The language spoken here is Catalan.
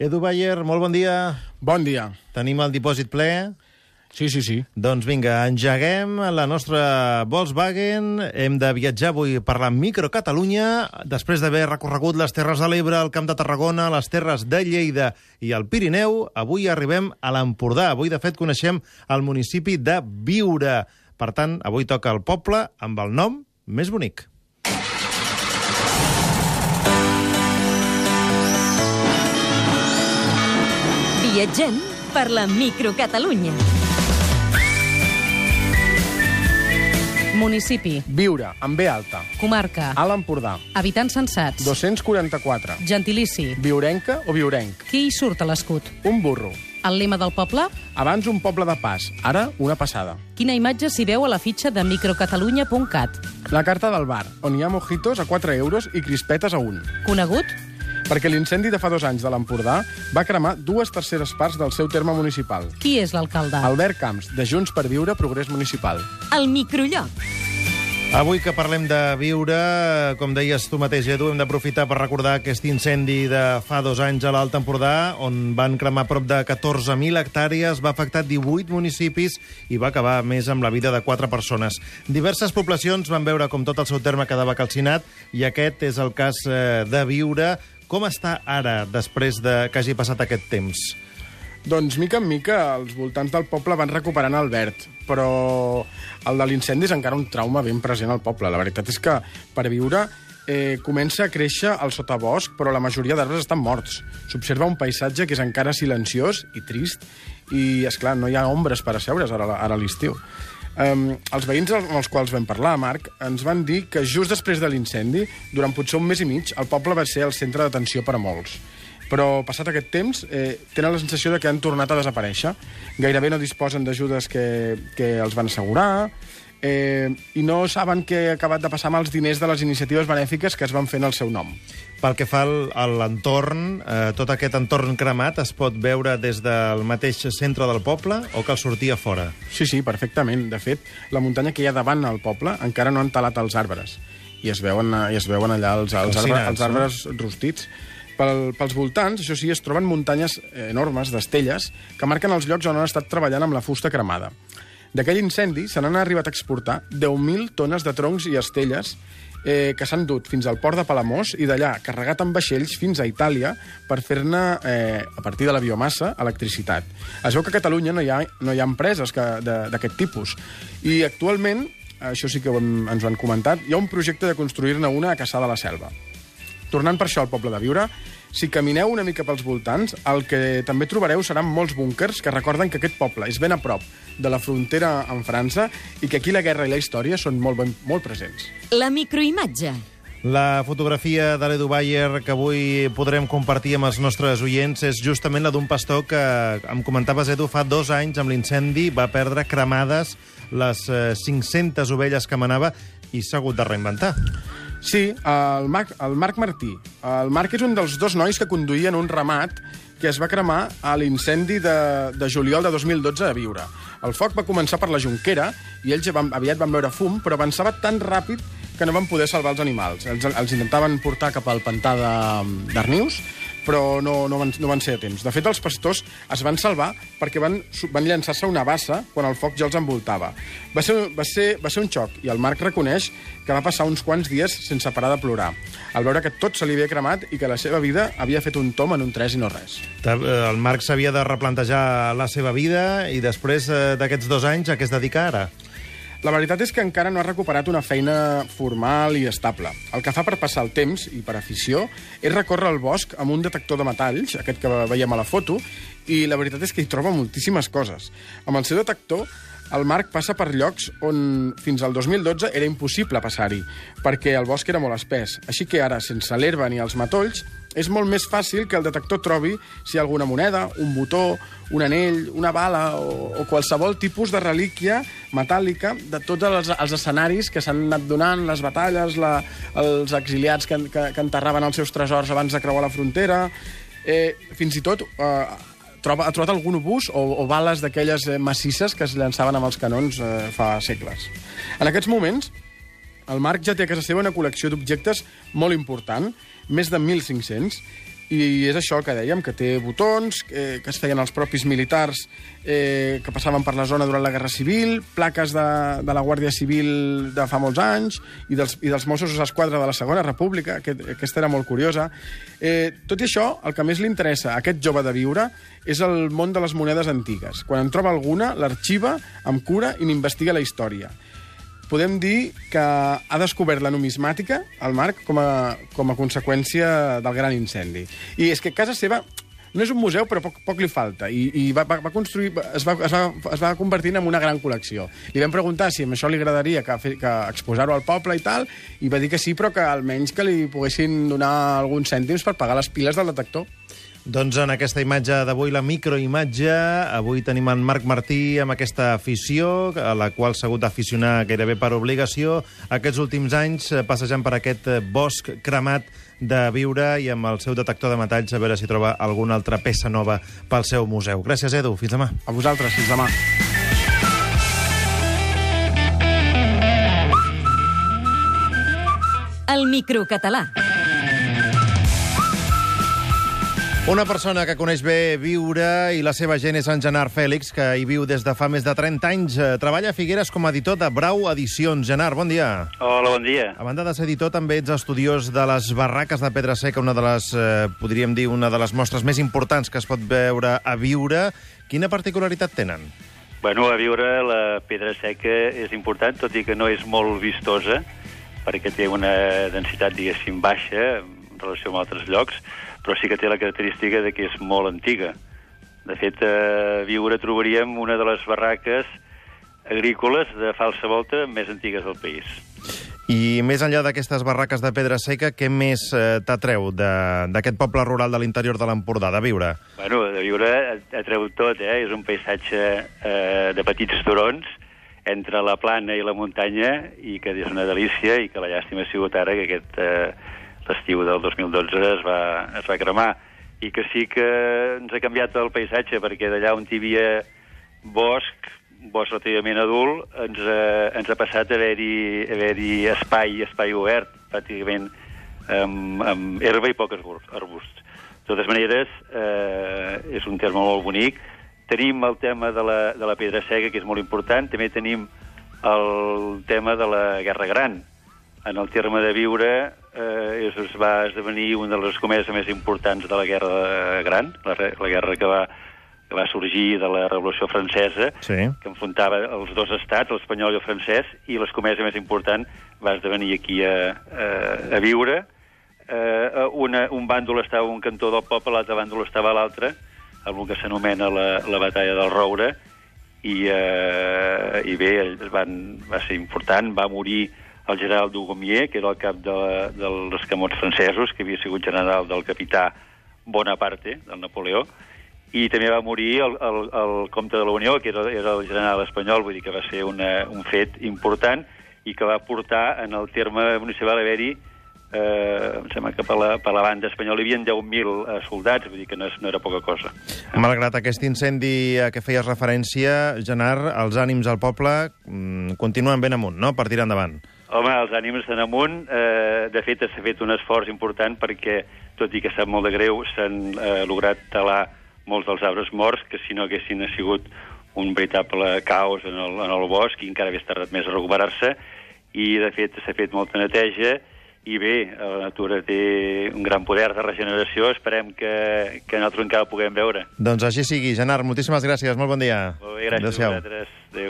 Edu Bayer, molt bon dia. Bon dia. Tenim el dipòsit ple. Sí, sí, sí. Doncs vinga, engeguem la nostra Volkswagen. Hem de viatjar avui per la microcatalunya, després d'haver recorregut les Terres de l'Ebre, el Camp de Tarragona, les Terres de Lleida i el Pirineu. Avui arribem a l'Empordà. Avui, de fet, coneixem el municipi de Viure. Per tant, avui toca el poble amb el nom més bonic. Viatgem per la microcatalunya. Municipi, Viure, amb B alta. comarca, A l'Empordà. habitants censats, 244. gentilici, Viurenca o viurenc? qui hi surt a l'escut, Un burro. el lema del poble, Abans un poble de pas, ara una passada. quina imatge s'hi veu a la fitxa de microcatalunya.cat, La carta del bar, on hi ha mojitos a 4 euros i crispetes a 1. conegut, Perquè l'incendi de fa dos anys de l'Empordà va cremar dues terceres parts del seu terme municipal. qui és l'alcalde, Albert Camps, de Junts per Viure Progrés Municipal. El microlloc. Avui que parlem de viure, com deies tu mateix, Edu, hem d'aprofitar per recordar aquest incendi de fa dos anys a l'Alt Empordà, on van cremar prop de 14.000 hectàrees, va afectar 18 municipis i va acabar més amb la vida de quatre persones. Diverses poblacions van veure com tot el seu terme quedava calcinat i aquest és el cas eh, de viure. Com està ara, després de que hagi passat aquest temps? Doncs, mica en mica, els voltants del poble van recuperant el verd, però el de l'incendi és encara un trauma ben present al poble. La veritat és que per viure eh, comença a créixer el sotabosc, però la majoria d'arbres estan morts. S'observa un paisatge que és encara silenciós i trist, i, és clar no hi ha ombres per asseure's ara, ara a l'estiu. Um, els veïns amb els quals vam parlar, Marc, ens van dir que just després de l'incendi, durant potser un mes i mig, el poble va ser el centre d'atenció per a molts. Però, passat aquest temps, eh, tenen la sensació de que han tornat a desaparèixer. Gairebé no disposen d'ajudes que, que els van assegurar, eh, i no saben què ha acabat de passar amb els diners de les iniciatives benèfiques que es van fer en el seu nom. Pel que fa a l'entorn, eh, tot aquest entorn cremat es pot veure des del mateix centre del poble o cal sortir a fora? Sí, sí, perfectament. De fet, la muntanya que hi ha davant al poble encara no han talat els arbres. I es veuen, eh, i es veuen allà els, els, arbres, els arbres rostits. Pel, pels voltants, això sí, es troben muntanyes enormes d'estelles que marquen els llocs on han estat treballant amb la fusta cremada. D'aquell incendi se n'han arribat a exportar 10.000 tones de troncs i estelles eh, que s'han dut fins al port de Palamós i d'allà, carregat amb vaixells, fins a Itàlia per fer-ne, eh, a partir de la biomassa, electricitat. Es veu que a Catalunya no hi ha, no hi ha empreses d'aquest tipus. I actualment, això sí que ho hem, ens ho han comentat, hi ha un projecte de construir-ne una a Caçà de la Selva. Tornant per això al poble de Viure, si camineu una mica pels voltants, el que també trobareu seran molts búnkers que recorden que aquest poble és ben a prop de la frontera amb França i que aquí la guerra i la història són molt, ben, molt presents. La microimatge. La fotografia de l'Edu Bayer que avui podrem compartir amb els nostres oients és justament la d'un pastor que, em comentaves, Edu, fa dos anys amb l'incendi va perdre cremades les eh, 500 ovelles que manava i s'ha hagut de reinventar. Sí, el Marc, el Marc Martí. El Marc és un dels dos nois que conduïen un ramat que es va cremar a l'incendi de, de juliol de 2012 a Viure. El foc va començar per la Junquera i ells van, aviat van veure fum, però avançava tan ràpid que no van poder salvar els animals. Els, els intentaven portar cap al pantà d'Arnius, però no, no, van, no van ser a temps. De fet, els pastors es van salvar perquè van, van llançar-se una bassa quan el foc ja els envoltava. Va ser, va, ser, va ser un xoc, i el Marc reconeix que va passar uns quants dies sense parar de plorar, al veure que tot se li havia cremat i que la seva vida havia fet un tom en un tres i no res. Eh, El Marc s'havia de replantejar la seva vida i després eh, d'aquests dos anys a què es dedica ara? La veritat és que encara no ha recuperat una feina formal i estable. El que fa per passar el temps i per afició és recórrer al bosc amb un detector de metalls, aquest que veiem a la foto, i la veritat és que hi troba moltíssimes coses. Amb el seu detector, el Marc passa per llocs on fins al 2012 era impossible passar-hi, perquè el bosc era molt espès. Així que ara, sense l'herba ni els matolls, és molt més fàcil que el detector trobi si hi ha alguna moneda, un botó, un anell, una bala o, o qualsevol tipus de relíquia metàl·lica de tots els, els escenaris que s'han anat donant, les batalles, la, els exiliats que, que, que enterraven els seus tresors abans de creuar la frontera... Eh, fins i tot eh, troba, ha trobat algun obús o, o bales d'aquelles eh, massisses que es llançaven amb els canons eh, fa segles. En aquests moments, el Marc ja té a casa seva una col·lecció d'objectes molt important, més de 1.500, I és això que dèiem, que té botons, eh, que es feien els propis militars eh, que passaven per la zona durant la Guerra Civil, plaques de, de la Guàrdia Civil de fa molts anys i dels, i dels Mossos d'Esquadra de la Segona República, aquest, aquesta era molt curiosa. Eh, tot i això, el que més li interessa a aquest jove de viure és el món de les monedes antigues. Quan en troba alguna, l'arxiva amb cura i n'investiga la història podem dir que ha descobert la numismàtica, el Marc, com a, com a conseqüència del gran incendi. I és que casa seva no és un museu, però poc, poc li falta. I, i va, va, va construir, es, va, es, va, es va convertir en una gran col·lecció. Li vam preguntar si amb això li agradaria que, que exposar-ho al poble i tal, i va dir que sí, però que almenys que li poguessin donar alguns cèntims per pagar les piles del detector. Doncs en aquesta imatge d'avui, la microimatge, avui tenim en Marc Martí amb aquesta afició, a la qual s'ha hagut d'aficionar gairebé per obligació, aquests últims anys eh, passejant per aquest eh, bosc cremat de viure i amb el seu detector de metalls a veure si troba alguna altra peça nova pel seu museu. Gràcies, Edu. Fins demà. A vosaltres, fins demà. El microcatalà. Una persona que coneix bé viure i la seva gent és en Genard Fèlix, que hi viu des de fa més de 30 anys. Eh, Treballa a Figueres com a editor de Brau Edicions. Genard, bon dia. Hola, bon dia. A banda de ser editor, també ets estudiós de les barraques de Pedra Seca, una de les, eh, podríem dir, una de les mostres més importants que es pot veure a viure. Quina particularitat tenen? Bueno, a viure la pedra seca és important, tot i que no és molt vistosa, perquè té una densitat, diguéssim, baixa en relació amb altres llocs, però sí que té la característica de que és molt antiga. De fet, a viure trobaríem una de les barraques agrícoles de falsa volta més antigues del país. I més enllà d'aquestes barraques de Pedra Seca, què més eh, t'atreu d'aquest poble rural de l'interior de l'Empordà, de viure? Bueno, de viure atreu tot, eh? És un paisatge eh, de petits turons entre la plana i la muntanya i que és una delícia i que la llàstima ha sigut ara que aquest eh, l'estiu del 2012 es va, es va cremar i que sí que ens ha canviat el paisatge perquè d'allà on hi havia bosc, bosc relativament adult, ens, eh, ens ha passat a haver-hi haver, espai, espai obert, pràcticament amb, amb herba i arbust- arbusts. De totes maneres, eh, és un terme molt bonic. Tenim el tema de la, de la pedra cega, que és molt important. També tenim el tema de la Guerra Gran. En el terme de viure eh, és, es va esdevenir una de les comeses més importants de la Guerra Gran, la, la guerra que va, que va sorgir de la Revolució Francesa, Sí. que enfrontava els dos estats, l'espanyol i el francès, i l'escomesa més important va esdevenir aquí a, a, a viure. Eh, una, un bàndol estava a un cantó del poble, l'altre bàndol estava a l'altre, amb el que s'anomena la, la batalla del Roure, i, eh, i bé, van, va ser important, va morir el general Dugomier, que era el cap de, dels escamots francesos, que havia sigut general del capità Bonaparte, del Napoleó, i també va morir el, el, el comte de la Unió, que era, era el general espanyol, vull dir que va ser una, un fet important i que va portar en el terme municipal a haver-hi eh, em sembla que per la, per la banda espanyola hi havia 10.000 eh, soldats, vull dir que no, és, no era poca cosa. Malgrat aquest incendi a què feies referència, Genard, els ànims al poble mm, continuen ben amunt, no?, per tirar endavant. Home, els ànims estan amunt. Eh, de fet, s'ha fet un esforç important perquè, tot i que sap molt de greu, s'han eh, lograt talar molts dels arbres morts que si no haguessin sigut un veritable caos en el, en el bosc i encara hagués tardat més a recuperar-se i de fet s'ha fet molta neteja i bé, la natura té un gran poder de regeneració, esperem que, que nosaltres encara ho puguem veure. Doncs així sigui. Genard, moltíssimes gràcies, molt bon dia. Molt bé, gràcies Adéu-siau. a vosaltres.